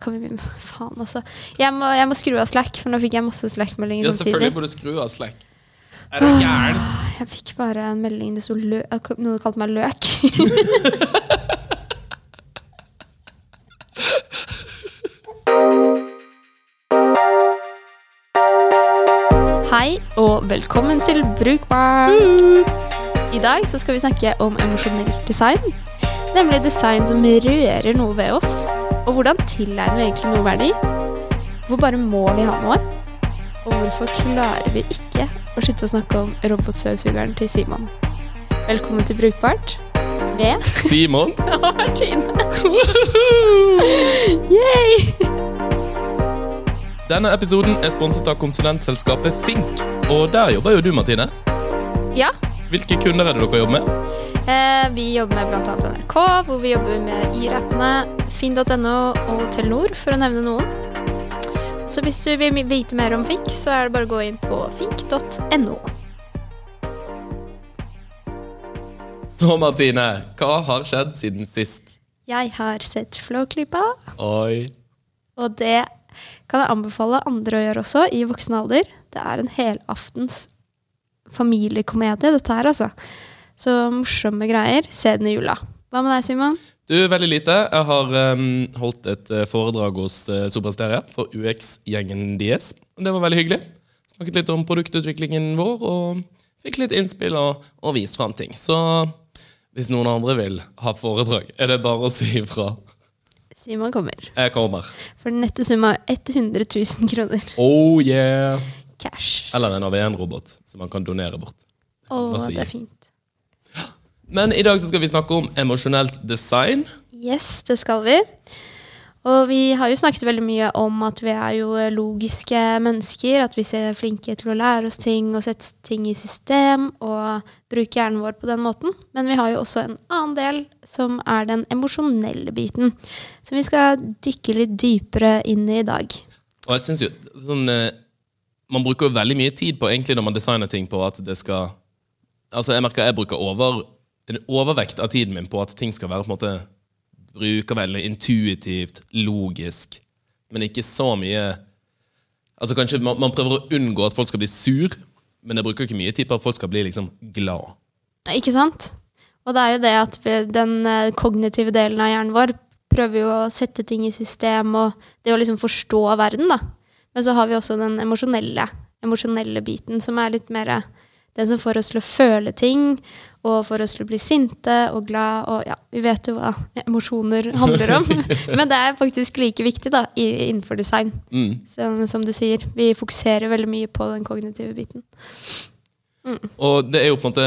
kan vi begynne? Faen, altså. Jeg må, jeg må skru av Slack, for nå fikk jeg masse Slack-meldinger Ja, selvfølgelig må du skru av Slack. Er du gæren? Jeg fikk bare en melding det sto lø noen kalte meg løk. Hei og velkommen til Brukbar. I dag så skal vi snakke om emosjonelt design. Nemlig design som rører noe ved oss. Og hvordan tilegner vi egentlig noe verdi? Hvor bare må vi ha noe? Og hvorfor klarer vi ikke å slutte å snakke om robotstøvsugeren til Simon? Velkommen til Brukbart med Simon? og Martine. Yay! Denne episoden er sponset av konsulentselskapet Fink. Og der jobber jo du, Martine. Ja, Hvilke kunder er det dere jobber med? Eh, vi jobber med bl.a. NRK, hvor vi jobber med i-rappene, finn.no og Telenor, for å nevne noen. Så hvis du vil vite mer om Fink, så er det bare å gå inn på fink.no. Så, Martine, hva har skjedd siden sist? Jeg har sett Flåklypa, Oi. og det kan jeg anbefale andre å gjøre også, i voksen alder. Det er en helaftens familiekomedie, dette her, altså. Så morsomme greier. Se den i jula. Hva med deg, Simon? Du, veldig lite. Jeg har um, holdt et eh, foredrag hos uh, Supersteria for UX-gjengen DS. Det var veldig hyggelig. Snakket litt om produktutviklingen vår, og fikk litt innspill og, og vist fram ting. Så hvis noen andre vil ha foredrag, er det bare å si ifra. Simon kommer. Jeg kommer. For den nette sum av 100 000 kroner Oh yeah! cash. Eller en AV1-robot som man kan donere bort. Å, Hva det er fint. Men i dag så skal vi snakke om emosjonelt design. Yes, det skal vi. Og vi har jo snakket veldig mye om at vi er jo logiske mennesker. At vi er flinke til å lære oss ting og sette ting i system og bruke hjernen vår på den måten. Men vi har jo også en annen del som er den emosjonelle biten. Som vi skal dykke litt dypere inn i i dag. Og jeg synes jo sånn eh, Man bruker jo veldig mye tid på egentlig når man designer ting på at det skal Altså Jeg merker jeg bruker over overvekt av tiden min på at ting skal være på en måte Bruker veldig intuitivt, logisk, men ikke så mye Altså kanskje man, man prøver å unngå at folk skal bli sur, men jeg bruker ikke mye tid på at folk skal bli liksom glad. Ikke sant? Og det er jo det at den eh, kognitive delen av hjernen vår prøver jo å sette ting i system og det å liksom forstå verden, da. Men så har vi også den emosjonelle, emosjonelle biten, som er litt mer den som får oss til å føle ting, og får oss til å bli sinte og glad, og ja, vi vet jo hva emosjoner handler om. Men det er faktisk like viktig da, innenfor design. Mm. Som, som du sier, vi fokuserer veldig mye på den kognitive biten. Og det er jo på en måte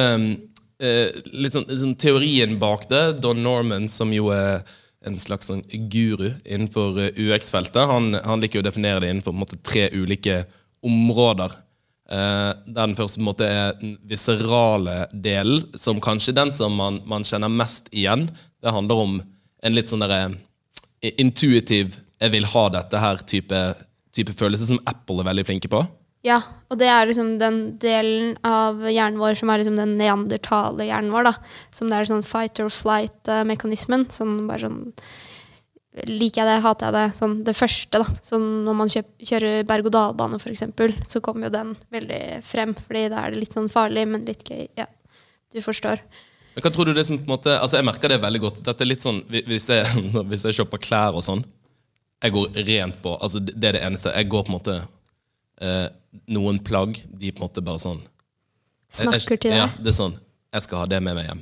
eh, litt sånn, sånn teorien bak det. Don Norman, som jo er en slags sånn guru innenfor eh, UX-feltet, han, han liker å definere det innenfor måte, tre ulike områder. Eh, den første på en måte er den viserale delen, som kanskje den som man, man kjenner mest igjen. Det handler om en litt sånn derre eh, intuitiv 'jeg vil ha dette her' type, følelse, som Apple er veldig flinke på. Ja, og det er liksom den delen av hjernen vår som er liksom den neandertale hjernen vår, da. Som det er sånn fight or flight-mekanismen. Sånn bare sånn Liker jeg det, hater jeg det. Sånn det første, da. Sånn når man kjører berg-og-dal-bane, eksempel, så kommer jo den veldig frem. Fordi da er det litt sånn farlig, men litt gøy. Ja, du forstår. Men hva tror du det som på en måte Altså Jeg merker det veldig godt. Dette er litt sånn Hvis jeg, hvis jeg shopper klær og sånn Jeg går rent på Altså Det er det eneste. Jeg går på en måte eh, Noen plagg, de på en måte bare sånn jeg- jeg- Snakker til Ja, det er sånn Jeg skal ha det med meg hjem.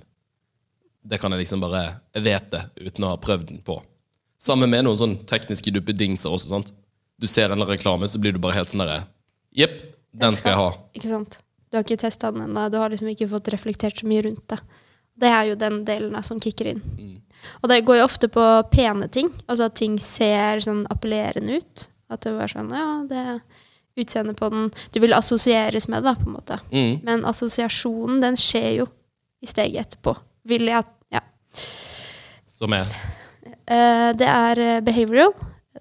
Det kan jeg liksom bare Jeg vet det uten å ha prøvd den på. Sammen med noen sånn tekniske duppedingser også. sant? Du ser en reklame, så blir du bare helt sånn derre Jepp, den skal jeg ha. Ikke sant? Du har ikke testa den ennå. Du har liksom ikke fått reflektert så mye rundt det. Det er jo den delen som kicker inn. Og det går jo ofte på pene ting. Altså at ting ser sånn appellerende ut. At det var sånn Ja, det utseendet på den Du vil assosieres med det, på en måte. Mm. Men assosiasjonen, den skjer jo i steget etterpå. Vil jeg at Ja. Som er det er eh, behavioral,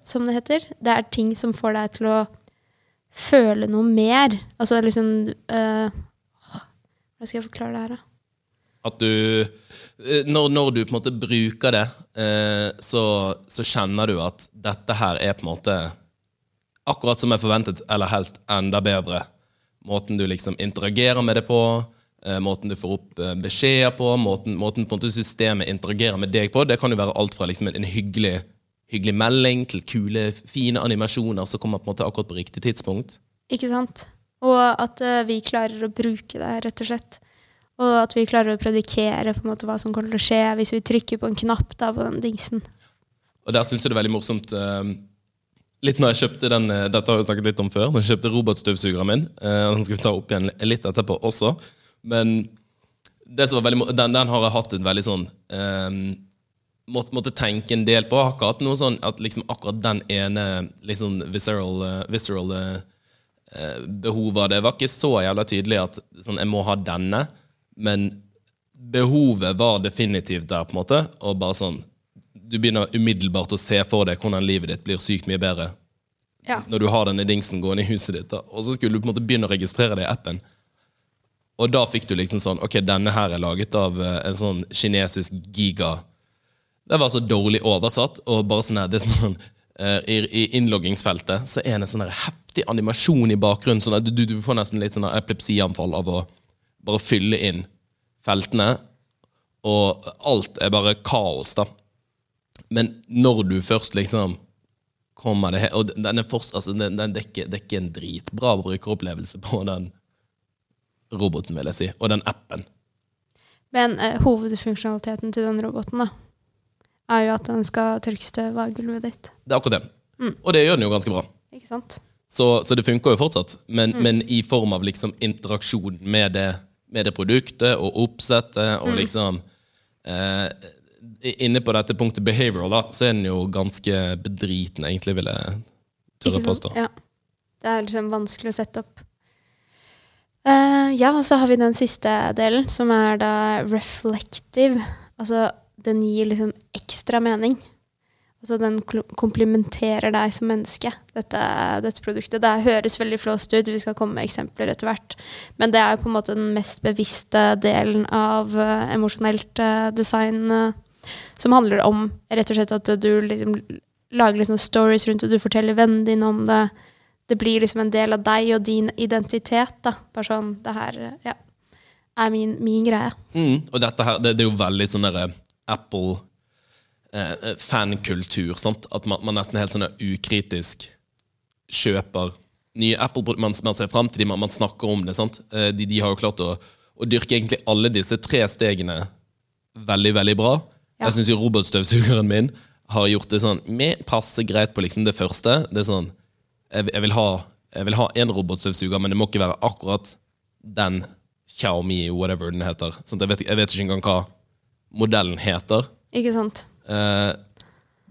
som det heter. Det er ting som får deg til å føle noe mer. Altså liksom eh, Hvordan skal jeg forklare det her, da? At du eh, når, når du på en måte bruker det, eh, så, så kjenner du at dette her er på en måte akkurat som jeg forventet, eller helst enda bedre. Måten du liksom interagerer med det på, eh, måten du får opp eh, beskjeder på, måten, måten på systemet interagerer med deg på. Det kan jo være alt fra liksom en, en hyggelig, hyggelig melding til kule, fine animasjoner som kommer på en måte akkurat på riktig tidspunkt. Ikke sant? Og at uh, vi klarer å bruke det, rett og slett. Og at vi klarer å predikere på en måte hva som kommer til å skje hvis vi trykker på en knapp da, på den dingsen. Og der syns jeg det er veldig morsomt uh, Litt når jeg kjøpte den eh, Dette har jeg snakket litt om før. Når jeg kjøpte robotstøvsugeren min. Uh, Den skal vi ta opp igjen litt etterpå også. Men det som var veldig, den, den har jeg hatt et veldig sånn um, måtte, måtte tenke en del på. Jeg har ikke hatt noe sånn at liksom akkurat den ene liksom visceral, uh, visceral eh, eh, behovet det var ikke så jævla tydelig at sånn, jeg må ha denne. Men behovet var definitivt der, på en måte. Og bare sånn Du begynner umiddelbart å se for deg hvordan livet ditt blir sykt mye bedre Ja. når du har denne dingsen gående i huset ditt. Da. Og så skulle du på en måte begynne å registrere det i appen. Og da fikk du liksom sånn Ok, denne her er laget av eh, en sånn kinesisk giga Det var så dårlig oversatt, og bare sånn her det er sånn eh, i, I innloggingsfeltet så er det en sånn heftig animasjon i bakgrunnen. Sånn at du, du får nesten litt sånn epilepsianfall av å bare fylle inn feltene. Og alt er bare kaos, da. Men når du først liksom kommer det Og den er fortsatt, altså, den, den dekker, dekker en dritbra brukeropplevelse på den roboten, vil jeg si. Og den appen. Men eh, hovedfunksjonaliteten til den roboten da, er jo at den skal tørke støv av gulvet ditt. Det er akkurat det. Og det gjør den jo ganske bra. Ikke sant? Så, så det funker jo fortsatt, men, men i form av liksom interaksjon med det, med det produktet og oppsettet og liksom eh, Inne på dette punktet behavioral, da, så er den jo ganske bedriten, egentlig, vil jeg tørre påstå. Ja. Det er liksom vanskelig å sette opp. Ja, og så har vi den siste delen, som er da reflective. Altså, den gir liksom ekstra mening. Altså, den komplementerer deg som menneske, dette, dette produktet. Det høres veldig flåst ut, vi skal komme med eksempler etter hvert. Men det er jo på en måte den mest bevisste delen av uh, emosjonelt uh, design, uh, som handler om rett og slett at du liksom lager liksom stories rundt det, du forteller vennene dine om det. Det blir liksom en del av deg og din identitet. da. Bare sånn, det her eh, ja, er min, min greie. Mm, og dette her, det, det er jo veldig sånn derre Apple eh, fankultur. sant? At man, man nesten helt sånn ukritisk kjøper nye Apple-produkter. Man, man ser fram til dem, man, man snakker om det. sant? Eh, de, de har jo klart å, å dyrke egentlig alle disse tre stegene veldig, veldig bra. Ja. Jeg syns jo robotstøvsugeren min har gjort det sånn med passe greit på liksom det første. Det er sånn Jeg, vil ha jeg vil ha en robotstøvsuger, men det må ikke være akkurat den Xiaomi, whatever den heter. Sånn, jeg, vet, jeg vet ikke engang hva modellen heter. Ikke sant? Uh,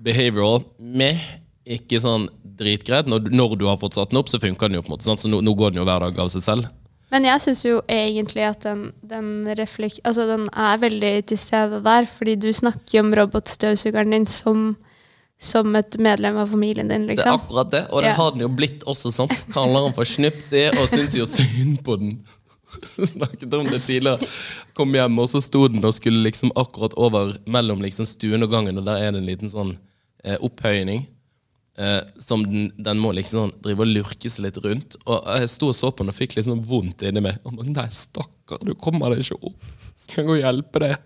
behavioral meh, ikke sånn dritgreit. Når, når du har fått satt den opp, så funker den jo. på en måte, sant? Så nå, nå går den jo hver dag av seg selv. Men jeg syns jo egentlig at den, den, reflekt, altså den er veldig til stede der, fordi du snakker jo om robotstøvsugeren din som, som et medlem av familien din, liksom. Det er liksom. akkurat det, og det Ja. har den jo blitt også. sant? Kaller han for snupsi og syns jo synd på den. Snakket om det tidligere. Kom hjem, og så sto den og skulle liksom akkurat over mellom liksom stuen og gangen, og der er det en liten sånn eh, opphøyning. Eh, som den, den må liksom sånn drive og lurke seg litt rundt. Og jeg sto og så på den og fikk litt sånn vondt inni meg. Og bare, Nei, stakkar, du kommer deg ikke opp. Skal jeg gå og hjelpe deg?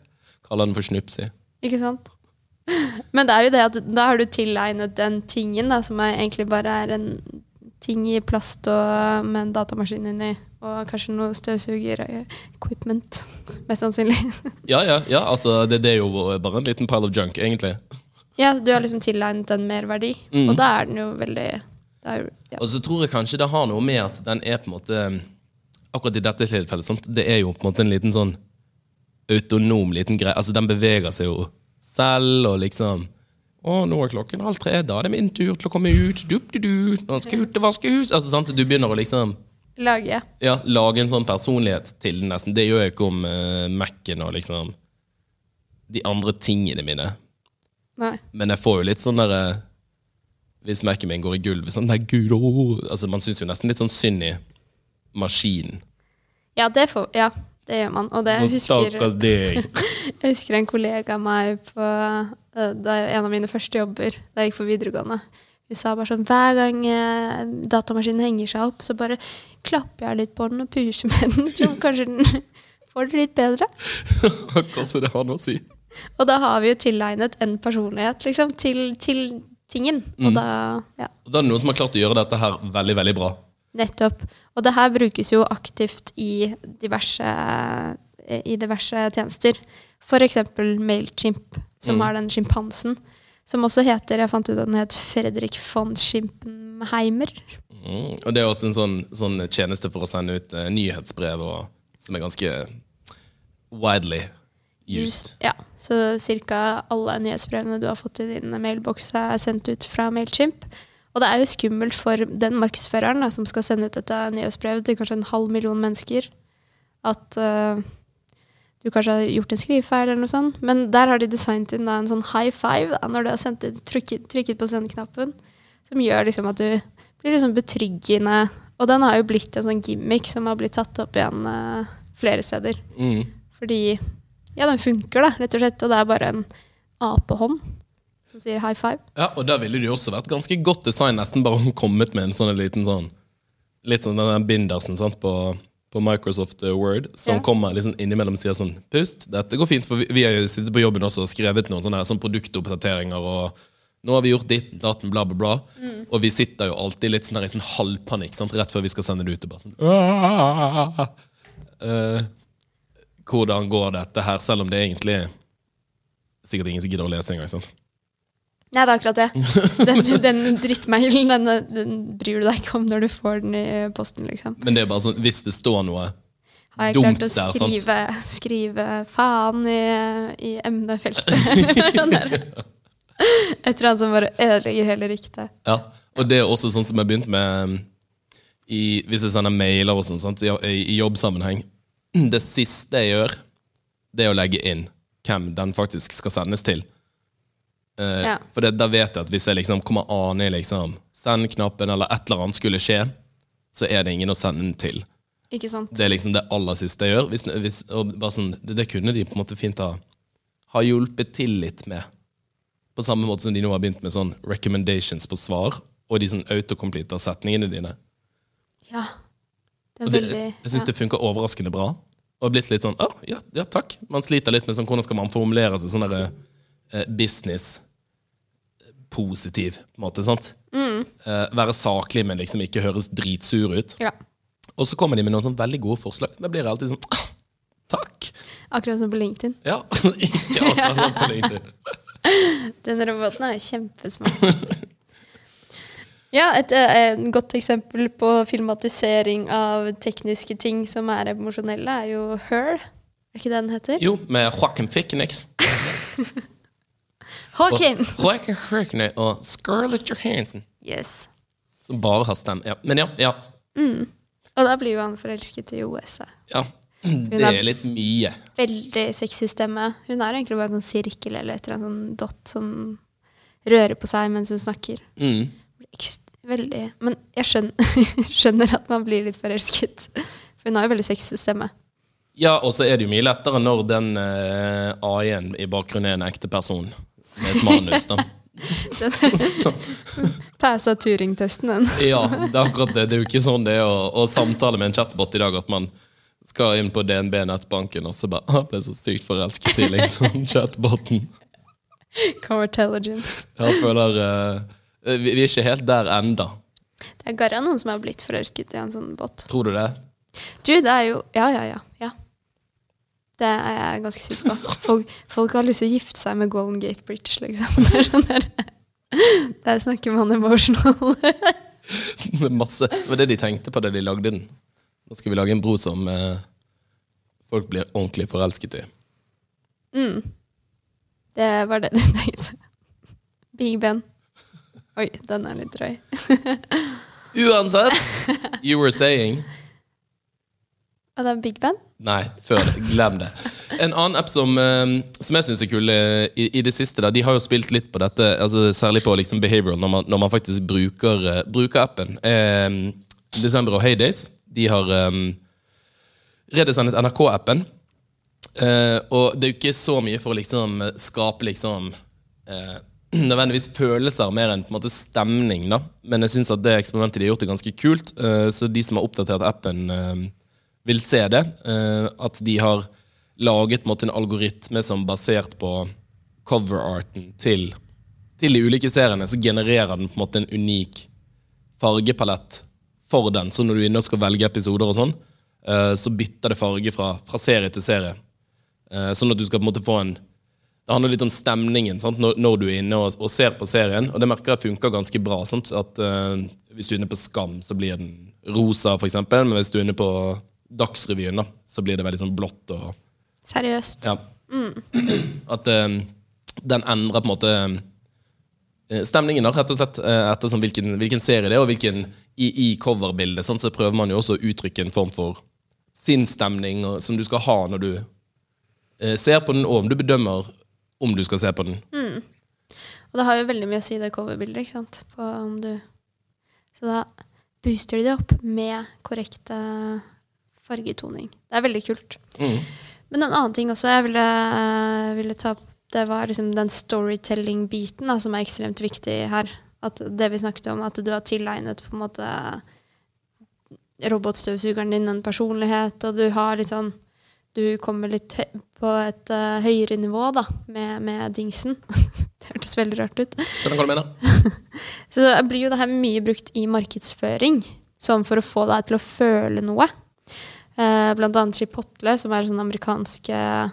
Kaller den for snupsi. Ikke sant? Men det er jo det at da har du tilegnet den tingen, da, som egentlig bare er en ting i plast og med en datamaskin inni, og kanskje noe støvsuger-equipment. Mest sannsynlig. Ja, ja, ja, altså det, det er jo bare en liten pile of junk, egentlig. ja, du har liksom tilegnet den merverdi, og da er den jo veldig er, ja. Og så tror jeg kanskje det har noe med at den er på en måte Akkurat i dette tilfellet, sant? det er jo på en måte en liten sånn autonom liten greie. Altså Den beveger seg jo selv, og liksom Å, nå er klokken halv tre, da er det min tur til å komme ut. Dup, du, du. Nå skal jeg ut og vaske hus. Altså, sant? Du begynner å liksom Lage. ja, lage en sånn personlighet til den nesten. Det gjør jeg ikke om uh, Mac-en og liksom de andre tingene mine. Nei. Men jeg får jo litt sånn derre Hvis Mac-en min går i gulvet sånn, nei, gud, oh. altså, Man syns jo nesten litt sånn synd i maskinen. Ja, det får Ja. Det gjør man. Og det Nå husker Jeg husker en kollega av meg på eh, det er en av mine første jobber da jeg gikk på videregående. Hun sa bare sånn hver gang eh, datamaskinen henger seg opp, så bare klapper jeg litt på den og puser med den, så kanskje den får det litt bedre. Så det har noe å si? Og da har vi jo tilegnet en personlighet liksom, til, til tingen. Og Mm. da, ja, Og Da er det noen som har klart å gjøre dette her veldig, veldig bra. Nettopp. Og det her brukes jo aktivt i diverse, i diverse tjenester. Eksempel Mailchimp, som Mm. har den sjimpansen. Som også heter, jeg fant ut at den het Fredrik von Schimpenheimer. Mm. Og det er også en sånn, sånn tjeneste for å sende ut uh, nyhetsbrev og, som er ganske widely used. Ja, så ca. alle nyhetsbrevene du har fått i din mailboks, er sendt ut fra Mailchimp. Og det er jo skummelt for den markedsføreren da, som skal sende ut dette nyhetsbrevet til kanskje en halv million mennesker, at uh, du kanskje har gjort en skrivefeil eller noe sånt. Men der har de designet inn da, en sånn high five da, når du har sendt ut, trykket, trykket på sendeknappen, som gjør liksom at du blir liksom betryggende. Og den har jo blitt en sånn gimmick som har blitt tatt opp igjen uh, flere steder. Mm. Fordi ja, den funker, da, rett og slett. Og det er bare en apehånd som sier high five. Ja, og der ville det jo også vært ganske godt design, nesten bare kommet med en sånn liten sånn Litt sånn den der bindersen sant, på, på Microsoft eh, Word, som Ja. kommer liksom innimellom og sier sånn Pust, dette går fint, for vi, vi har jo sittet på jobben også og skrevet noen sånne, her, sånn produktoppdateringer og nå har vi gjort ditt, daten, bla, bla, bla. Og vi sitter jo alltid litt sånn her i sånn halvpanikk sant, rett før vi skal sende det ut. Og bare sånn! Eh, hvordan går dette her, selv om det egentlig sikkert ingen som gidder å lese engang. Sant? Nei, det er akkurat det. Den, den drittmailen den, den bryr du deg ikke om når du får den i posten, liksom. Men det er bare sånn, hvis det står noe Har jeg dumt klart å skrive, skrive faen i, i emnefeltet? Der. Et eller annet som bare ødelegger hele ryktet. Ja, og det er også sånn som jeg begynte med i, Hvis jeg sender mailer og sånn, sant, i, i jobbsammenheng. Det siste jeg gjør, det er å legge inn hvem den faktisk skal sendes til. Eh, Ja. For det, da vet jeg at hvis jeg liksom kommer ane liksom, send-knappen, eller et eller annet skulle skje, så er det ingen å sende den til. Ikke sant? Det er liksom det aller siste jeg gjør. Hvis, hvis, sånn, det, det kunne de på en måte fint ha, ha hjulpet til litt med. På samme måte som de nå har begynt med sånn recommendations på svar, og de sånn autocompleter setningene dine. Ja. Det er veldig, det, jeg syns ja. det funker overraskende bra. Og har blitt litt sånn ah, ja, ja, takk. Man sliter litt med sånn, hvordan skal man formulere seg sånn eh, business positiv på en måte. sant? Mm. Eh, være saklig, men liksom ikke høres dritsur ut. ja. Og så kommer de med noen sånn veldig gode forslag. Da blir jeg alltid sånn ah, Takk! Akkurat som på LinkedIn. Ja. ikke akkurat som på LinkedIn. Den roboten er jo kjempesmart. ja, et, eh, et godt eksempel på filmatisering av tekniske ting som er emosjonelle, er jo Her. Er ikke det den heter? Jo, med Joaquin Phoenix. Hawkin! Og Joaquin og Scarlett Johansson. Yes. Som bare har stemme. Ja. Men ja, ja. Og da blir jo han forelsket i OS-et. ja. Det er litt mye. Veldig sexy stemme. Hun er egentlig bare en sånn sirkel eller et eller annet sånn dott som rører på seg mens hun snakker. Mm. Veldig Men jeg skjønner, skjønner at man blir litt forelsket. For hun har jo veldig sexy stemme. Ja, og så er det jo mye lettere når den uh, AI-en i bakgrunnen er en ekte person med et manus. da. Passa Turing-testen, den. Ja, det er akkurat det. Det er jo ikke sånn det er å, å samtale med en chatbot i dag, at man skal inn på DNB nettbanken, og så bare ah, ble så sykt forelsket i liksom chatboten. Co-intelligence. Jeg føler uh, vi, vi er ikke helt der enda. Det er garra noen som har blitt forelsket i en sånn bot. Tror du det? Du, det er jo Ja, ja, ja. ja. Det er jeg ganske sikker på. Folk, folk har lyst til å gifte seg med Golden Gate British, liksom. Det er sånn der, der snakker man emotional. Det er masse. Det var det de tenkte på da de lagde den. Nå skal vi lage en bro som eh, folk blir ordentlig forelsket i. Det var det de tenkte. Big Ben. Oi, den er litt drøy. Uansett, you were saying Og det er Big Ben? Nei, før. Glem det. En annen app som, eh, som jeg syns er kul eh, i, i det siste, da, de har jo spilt litt på dette, altså, særlig på liksom behavioral, når man, når man faktisk bruker, eh, bruker appen. Eh, Desember og Heydays de har um, redesignet NRK-appen. Eh, og det er jo ikke så mye for å liksom skape liksom eh, nødvendigvis følelser mer enn på en måte stemning. da Men jeg syns at det eksperimentet de har gjort, er ganske kult. Så de som har oppdatert appen, vil se det. Eh, at de har laget en, algoritme som basert på coverarten til, til de ulike seriene, så genererer den på en måte en unik fargepalett for den. Så når du inne og skal velge episoder, og sånn, eh, så bytter det farge fra, fra serie til serie. Eh, sånn at du skal på en måte få en Det handler litt om stemningen? Når, når du er inne og, og, ser på serien. Og det merker jeg funker ganske bra. Sant? At uh, Hvis du er inne på Skam, så blir den rosa, f.eks. Men hvis du er inne på Dagsrevyen, da, så blir det veldig sånn blått og Seriøst. Ja. Mm. At um, den endrer på en måte stemningen, da, rett og slett ettersom hvilken, hvilken serie det er, og hvilken i, i coverbildet. Sånn, så prøver man jo også å uttrykke en form for sinnsstemning som du skal ha når du Eh, ser på den, og om du bedømmer om du skal se på den. Mm. Og det har jo veldig mye å si, det coverbildet. ikke sant? På om du... Så da booster de det opp med korrekte fargetoning. Det er veldig kult. Mm. Men en annen ting også jeg ville, ville ta opp, det var liksom den storytelling-biten som er ekstremt viktig her. At det vi snakket om, at du har tilegnet på en måte robotstøvsugeren din en personlighet, og du har litt sånn du kommer litt på et uh, høyere nivå da, med, med dingsen. det hørtes veldig rart ut. Skjønner hva du mener. så blir jo det her mye brukt i markedsføring, sånn for å få deg til å føle noe. Uh, blant annet Chipotle, som er et sånn amerikansk uh,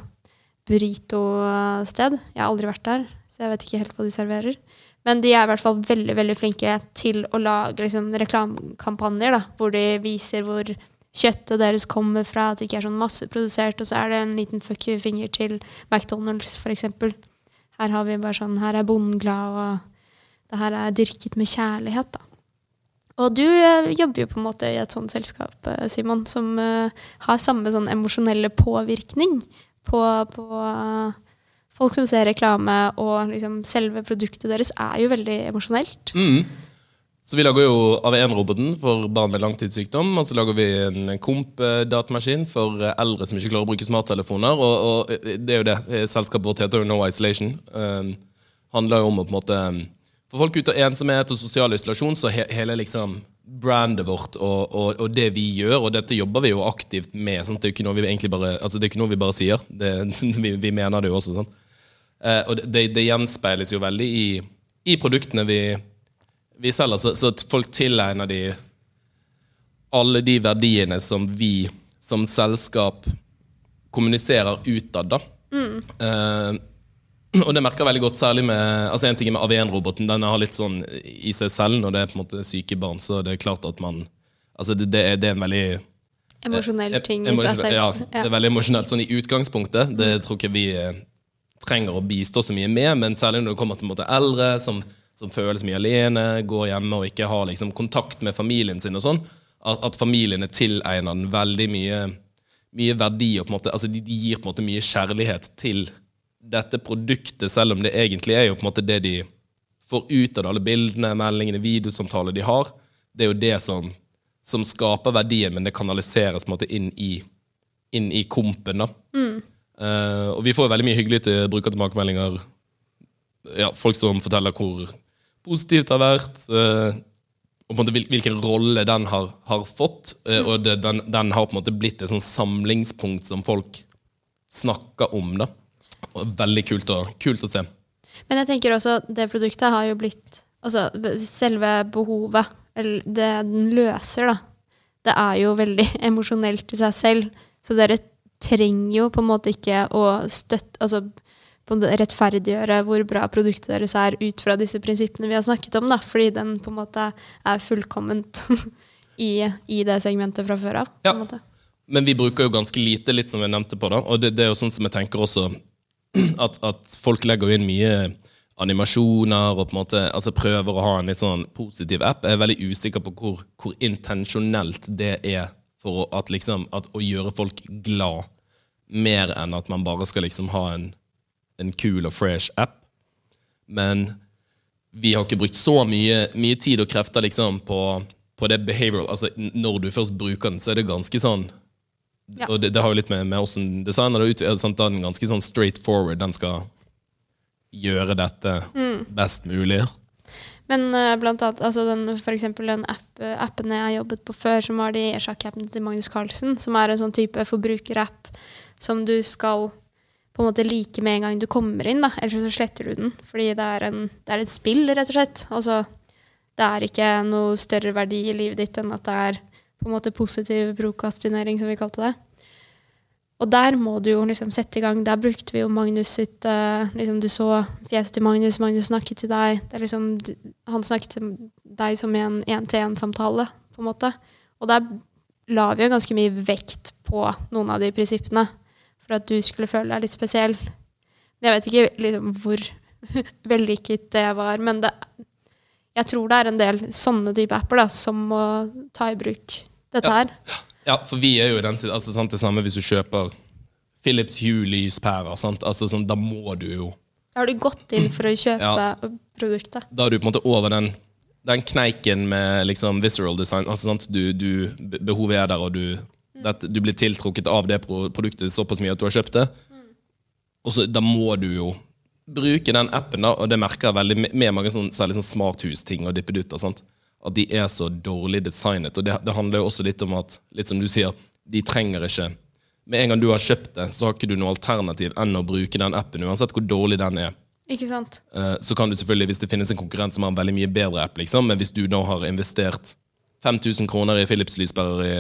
burrito-sted. Jeg har aldri vært der, så jeg vet ikke helt hva de serverer. Men de er i hvert fall veldig veldig flinke til å lage liksom, reklamekampanjer hvor de viser hvor kjøttet deres kommer fra, at det ikke er sånn masseprodusert, og så er det en liten fuck you-finger til McDonald's, f.eks. Her har vi bare sånn Her er bonden glad, og det her er dyrket med kjærlighet, da. Og du uh, jobber jo på en måte i et sånt selskap, uh, Simon, som uh, har samme sånn emosjonelle påvirkning på, på folk som ser reklame, og liksom selve produktet deres er jo veldig emosjonelt. Mm. Så vi lager jo AV1-roboten for barn med langtidssykdom. Og så lager vi en komp-datamaskin for eldre som ikke klarer å bruke smarttelefoner. Og, og det er jo det. Selskapet vårt heter jo No Isolation. Um, handler jo om å på en måte få folk ut av ensomhet og sosial isolasjon, så he, hele liksom brandet vårt og, og, og, det vi gjør, og dette jobber vi jo aktivt med. Sant? Det er jo ikke noe vi egentlig bare, altså det er ikke noe vi bare sier. Det, vi, vi, mener det jo også. Sant? Eh, og det, det, gjenspeiles jo veldig i, i produktene vi vi selger, så, så folk tilegner de alle de verdiene som vi som selskap kommuniserer utad. da. Mm. og det merker jeg veldig godt, særlig med altså En ting med AV1-roboten. Den har litt sånn i seg selv når det er på en måte syke barn. Så det er klart at man altså det, det, er, det er en veldig Emosjonell eh, ting i seg selv. Ja, det er veldig emosjonelt sånn i utgangspunktet. Det tror ikke vi eh, trenger å bistå så mye med, men særlig når det kommer til en måte eldre som som føles mye alene, går hjemme og ikke har liksom, kontakt med familien sin. og sånn, At, at familien er tilegnet den veldig mye, mye verdi. og på en måte, altså de, de, gir på en måte mye kjærlighet til dette produktet, selv om det egentlig er jo på en måte det de får ut av det, alle bildene, meldingene, videosamtaler de har. Det er jo det som, som skaper verdien, men det kanaliseres på en måte inn i, inn i kompen. da. Mm. Uh, og vi får veldig mye hyggelige brukertilbakemeldinger. Ja, folk som forteller hvor positivt det har vært. Uh, og på en måte hvilken rolle den har, har fått. Uh, og det, den, den, har på en måte blitt et sånn samlingspunkt som folk snakker om. da. Og veldig kult å, kult å se. Men jeg tenker også det produktet har jo blitt Altså selve behovet, eller det den løser, da, det er jo veldig emosjonelt i seg selv. Så dere trenger jo på en måte ikke å støtte Altså rettferdiggjøre hvor bra produktet deres er ut fra disse prinsippene vi har snakket om. Da, fordi den på en måte er fullkomment i, i det segmentet fra før av. Ja. Men vi bruker jo ganske lite, litt som jeg nevnte på. da, Og det, det er jo sånn som jeg tenker også, at, at folk legger inn mye animasjoner og på en måte altså prøver å ha en litt sånn positiv app. Jeg er veldig usikker på hvor, hvor intensjonelt det er for å, at liksom, at, å gjøre folk glad, mer enn at man bare skal liksom ha en en kul og fresh app. Men vi har ikke brukt så mye, mye tid og krefter liksom på, på, det behavioral. Altså, når du først bruker den, så er det ganske sånn Ja. Og det, det har jo litt med, med hvordan designer det ut. Sant? Den er ganske sånn straight forward. Den skal gjøre dette Mm. best mulig. Men uh, blant annet, altså den, for eksempel den app, appen jeg har jobbet på før, som var de sjakkappene til Magnus Carlsen, som er en sånn type forbrukerapp som du skal på en måte like med en gang du kommer inn, da. ellers så sletter du den. Fordi det er, en, det er et spill, rett og slett. Altså, det er ikke noe større verdi i livet ditt enn at det er på en måte positiv prokastinering, som vi kalte det. Og der må du jo liksom sette i gang. Der brukte vi jo Magnus sitt uh, liksom Du så fjeset til Magnus, Magnus snakket til deg. Liksom, du, han snakket til deg som i en én-til-én-samtale, på en måte. Og der la vi jo ganske mye vekt på noen av de prinsippene for at du skulle føle deg litt spesiell. Jeg vet ikke liksom hvor vellykket det var, men det, jeg tror det er en del sånne type apper da, som må ta i bruk dette her. Ja, for vi er jo i den altså, sant, det samme hvis du kjøper Philips Hue-lyspærer. Altså, sånn, da må du jo Da har du gått inn for å kjøpe Ja. produktet. Da er du på en måte over den, den kneiken med liksom visceral design. altså sant, du, du, Behovet er der, og du, det, du blir tiltrukket av det produktet såpass mye at du har kjøpt det. Og så, Da må du jo bruke den appen, da, og det merker jeg veldig med- med mange sånn, særlig sånn smarthusting og dippedutter. sant? At de er så dårlig designet. Og det, det handler jo også litt om at, litt som du sier, de trenger ikke Med en gang du har kjøpt det, så har ikke du noe alternativ enn å bruke den appen, uansett hvor dårlig den er. Ikke sant? Eh, Så kan du selvfølgelig, hvis det finnes en konkurrent som har en veldig mye bedre app, liksom, men hvis du nå har investert 5000 kroner i Philips lyspærer i,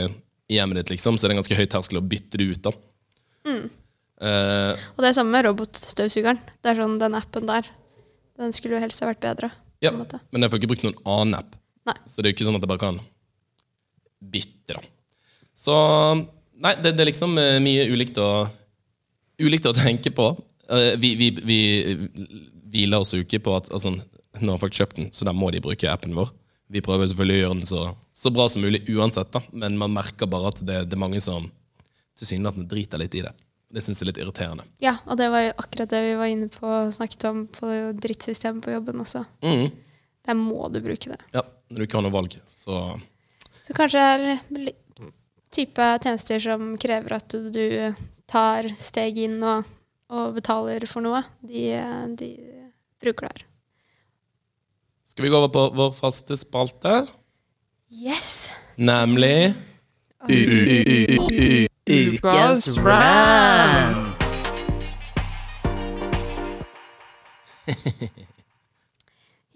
i hjemmet ditt, liksom, så er det en ganske høy terskel å bytte det ut. da. Eh, Og det er samme med robotstøvsugeren. Det er sånn, Den appen der, den skulle jo helst ha vært bedre. ja, men jeg får ikke brukt noen annen app. Nei. Så det er jo ikke sånn at jeg bare kan bytte, da. Så Nei, det, det er liksom eh, mye ulikt å, ulikt å tenke på. Eh, Vi, vi, vi hviler oss jo ikke på at altså, nå har folk kjøpt den, så da må de bruke appen vår. Vi prøver selvfølgelig å gjøre den så, så bra som mulig uansett, da. men man merker bare at det, det er mange som tilsynelatende driter litt i det. Det syns jeg er litt irriterende. Ja, og det var jo akkurat det vi var inne på og snakket om på drittsystemet på jobben også. Mm. Der må du bruke det. Ja, når du ikke har noe valg, så Så kanskje det er type tjenester som krever at du, tar steg inn og, og betaler for noe, de, de bruker det her. Skal vi gå over på vår faste spalte, Yes! nemlig Ukas rant.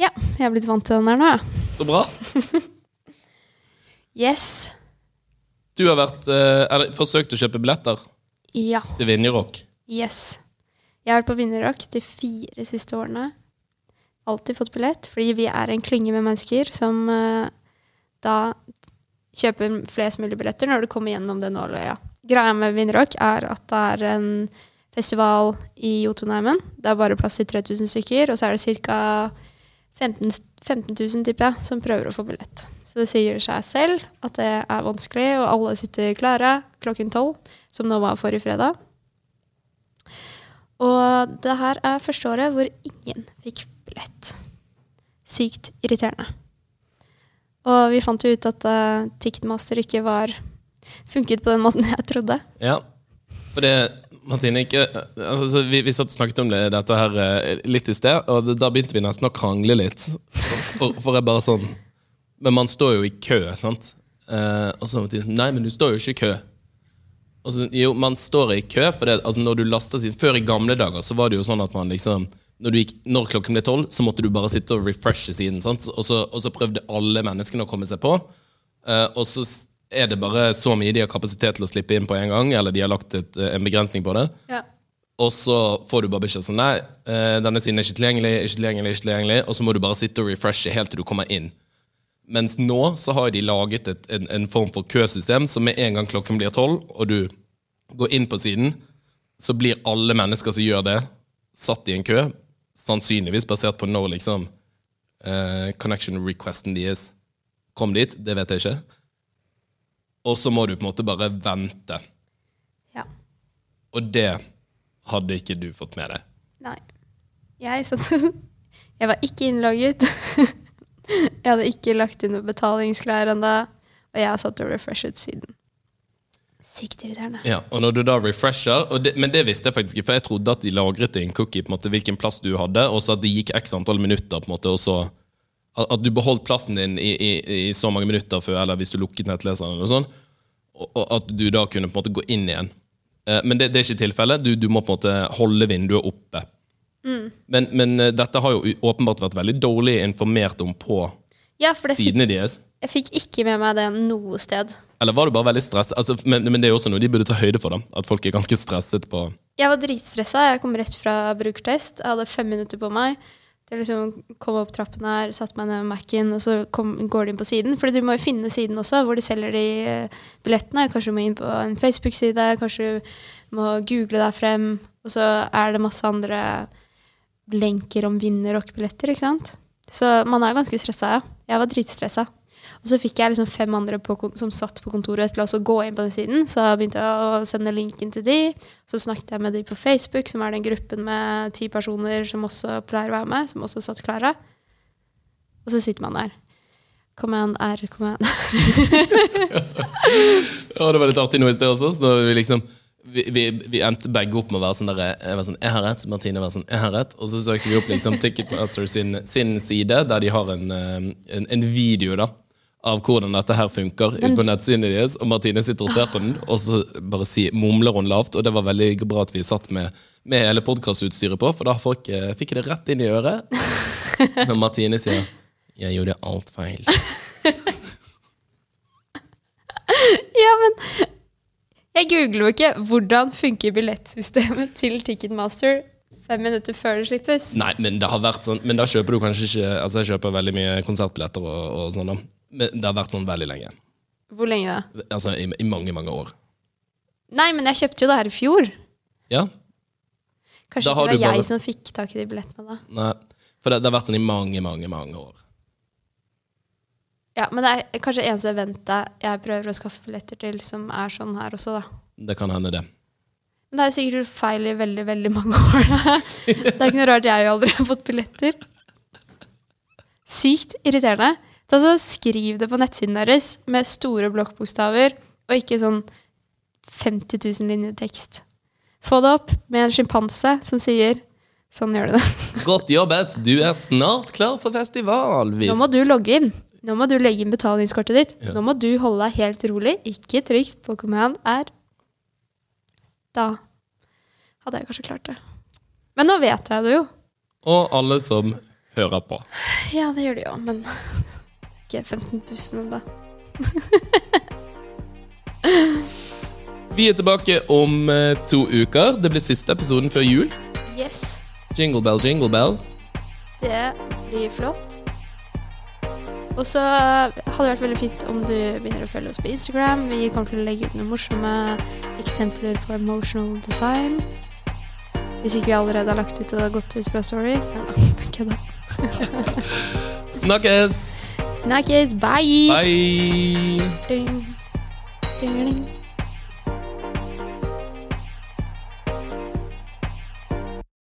Ja, jeg har blitt vant til den der nå, jeg. Så bra. Yes. Du har vært, eh, eller, forsøkt å kjøpe billetter Ja. til Vinjerock. Yes. Jeg har vært på Vinjerock de fire siste årene. Alltid fått billett, fordi vi er en klynge med mennesker som eh, da kjøper flest mulig billetter når du kommer gjennom det nåløya. Greia med Vinjerock er at det er en festival i Jotunheimen. Det er bare plass til 3000 stykker, og så er det ca. 15, 15 000 tipper jeg, som prøver å få billett. Så det sier seg selv at det er vanskelig, og alle sitter klare klokken tolv, som nå var forrige fredag. Og det her er første året hvor ingen fikk billett. Sykt irriterende. Og vi fant jo ut at uh, Ticketmaster ikke var funket på den måten jeg trodde. Ja, for det Martine, ikke, altså, vi, vi satt og snakket om det, dette her eh, litt i sted, og det, da begynte vi nesten å krangle litt. For, for jeg bare sånn Men man står jo i kø, sant? Eh, og så Martine sånn Nei, men du står jo ikke i kø. Og så, jo, man står i kø, for det, altså, når du laster sin Før i gamle dager så var det jo sånn at man liksom når, gikk, når klokken ble tolv, så måtte du bare sitte og refreshe siden. Og, så, og så prøvde alle menneskene å komme seg på. Eh, og så er det bare så mye de har kapasitet til å slippe inn på en gang, eller de har lagt et, eh, en begrensning på det. Ja. Og så får du bare beskjed sånn Nei, eh, denne siden er ikke tilgjengelig, ikke tilgjengelig, ikke tilgjengelig. Og så må du bare sitte og refreshe helt til du kommer inn. Mens nå så har de laget et, en, en form for køsystem, som med en gang klokken blir tolv, og du går inn på siden, så blir alle mennesker som gjør det, satt i en kø. Sannsynligvis basert på når liksom uh, connection requesten deres kom dit. Det vet jeg ikke. Og så må du på en måte bare vente. ja. Og det hadde ikke du fått med deg. Nei. Jeg satt Jeg var ikke innlogget. Jeg hadde ikke lagt inn noe betalingsgreier ennå. Og jeg satt og refreshet siden. Sykt irriterende. Ja, og når du da refresher det, Men det visste jeg faktisk ikke, for jeg trodde at de lagret i en cookie på en måte, hvilken plass du hadde, og så at det gikk x antall minutter, på en måte, og så at, at du beholdt plassen din i, i, i så mange minutter før, eller hvis du lukket nettleseren, eller sånn, og, og at du da kunne på en måte gå inn igjen. Eh, men det, det er ikke tilfellet. Du, du må på en måte holde vinduet oppe. Men, men eh, dette har jo åpenbart vært veldig dårlig informert om på Ja, sidene deres. jeg fikk ikke med meg det noe sted. Eller var du bare veldig stresset? Altså, men, men det er jo også noe de burde ta høyde for. da At folk er ganske stresset på Jeg var dritstressa. Jeg kom rett fra brukertest. Jeg hadde fem minutter på meg til å liksom komme opp trappen her, satte meg ned med Mac-en, og så kom, går de inn på siden. For du må jo finne siden også, hvor de selger de eh, billettene. Kanskje du må inn på en Facebook-side, kanskje du må google deg frem. Og så er det masse andre lenker om vinner rockebilletter, ikke sant. Så man er ganske stressa, ja. Jeg var dritstressa. Og så fikk jeg liksom fem andre på, som satt på kontoret til å gå inn på den siden. Så jeg begynte jeg å sende linken til de. Så snakket jeg med de på Facebook, som er den gruppen med ti personer som også pleier å være med, som også satt klare. Og så sitter man der. Kom igjen, R, igjen. Ja, det var litt artig nå i sted også. Så da vi liksom vi, vi, vi endte begge opp med å være sånn der Jeg var sånn, jeg har rett, Martine var sånn, jeg har rett. Og så søkte vi opp liksom Ticketmaster sin, sin side, der de har en, eh, en, en video da av hvordan dette her funker ute på nettsiden deres. Og Martine sitter og ser på den, og så bare si, mumler hun lavt. Og det var veldig bra at vi satt med, med hele podkastutstyret på, for da folk, eh, fikk jeg det rett inn i øret. Når Martine sier 'jeg gjorde alt feil'. Ja, men jeg googler jo ikke hvordan funker billettsystemet til Ticketmaster fem minutter før det slippes. Nei, men det har vært sånn Men da kjøper du kanskje ikke Altså, jeg kjøper veldig mye konsertbilletter og, og sånn, da. Men det har vært sånn veldig lenge. Hvor lenge da? Altså i, i mange, mange år. Nei, men jeg kjøpte jo det her i fjor. Ja? Kanskje Da ikke det var var bare- jeg som fikk tak i de billettene da. Nei. For det, det har vært sånn i mange, mange, mange år. Ja, men det er kanskje eneste eventet jeg prøver å skaffe billetter til, som er sånn her også, da. Det kan hende, det. Men det er sikkert feil i veldig, veldig mange år. Da. Det er ikke noe rart jeg aldri har fått billetter. Sykt irriterende. Ta så Skriv det på nettsiden deres med store blokkbokstaver, og ikke sånn 50 000 linjer tekst. Få det opp med en sjimpanse som sier Sånn gjør du det. Godt jobbet! Du er snart klar for festival! Hvis Nå må du logge inn. Nå må du legge inn betalingskortet ditt. Ja. Nå må du holde deg helt rolig. Ikke trykk på command R. Da hadde jeg kanskje klart det. Men nå vet jeg det jo. Og alle som hører på. Ja, det gjør de jo, men ikke 15 000 ennå. Vi er tilbake om eh, to uker. Det blir siste episoden før jul. Yes. Jingle bell, jingle bell. Det blir flott. Og så hadde det vært veldig fint om du begynner å følge oss på Instagram. Vi kommer til å legge ut noen morsomme eksempler på emotional design. Hvis ikke vi allerede har lagt ut og det har gått ut fra Story. Kødda. Snakkes! Snakkes, bye! Bye! Ding. Ding, ding.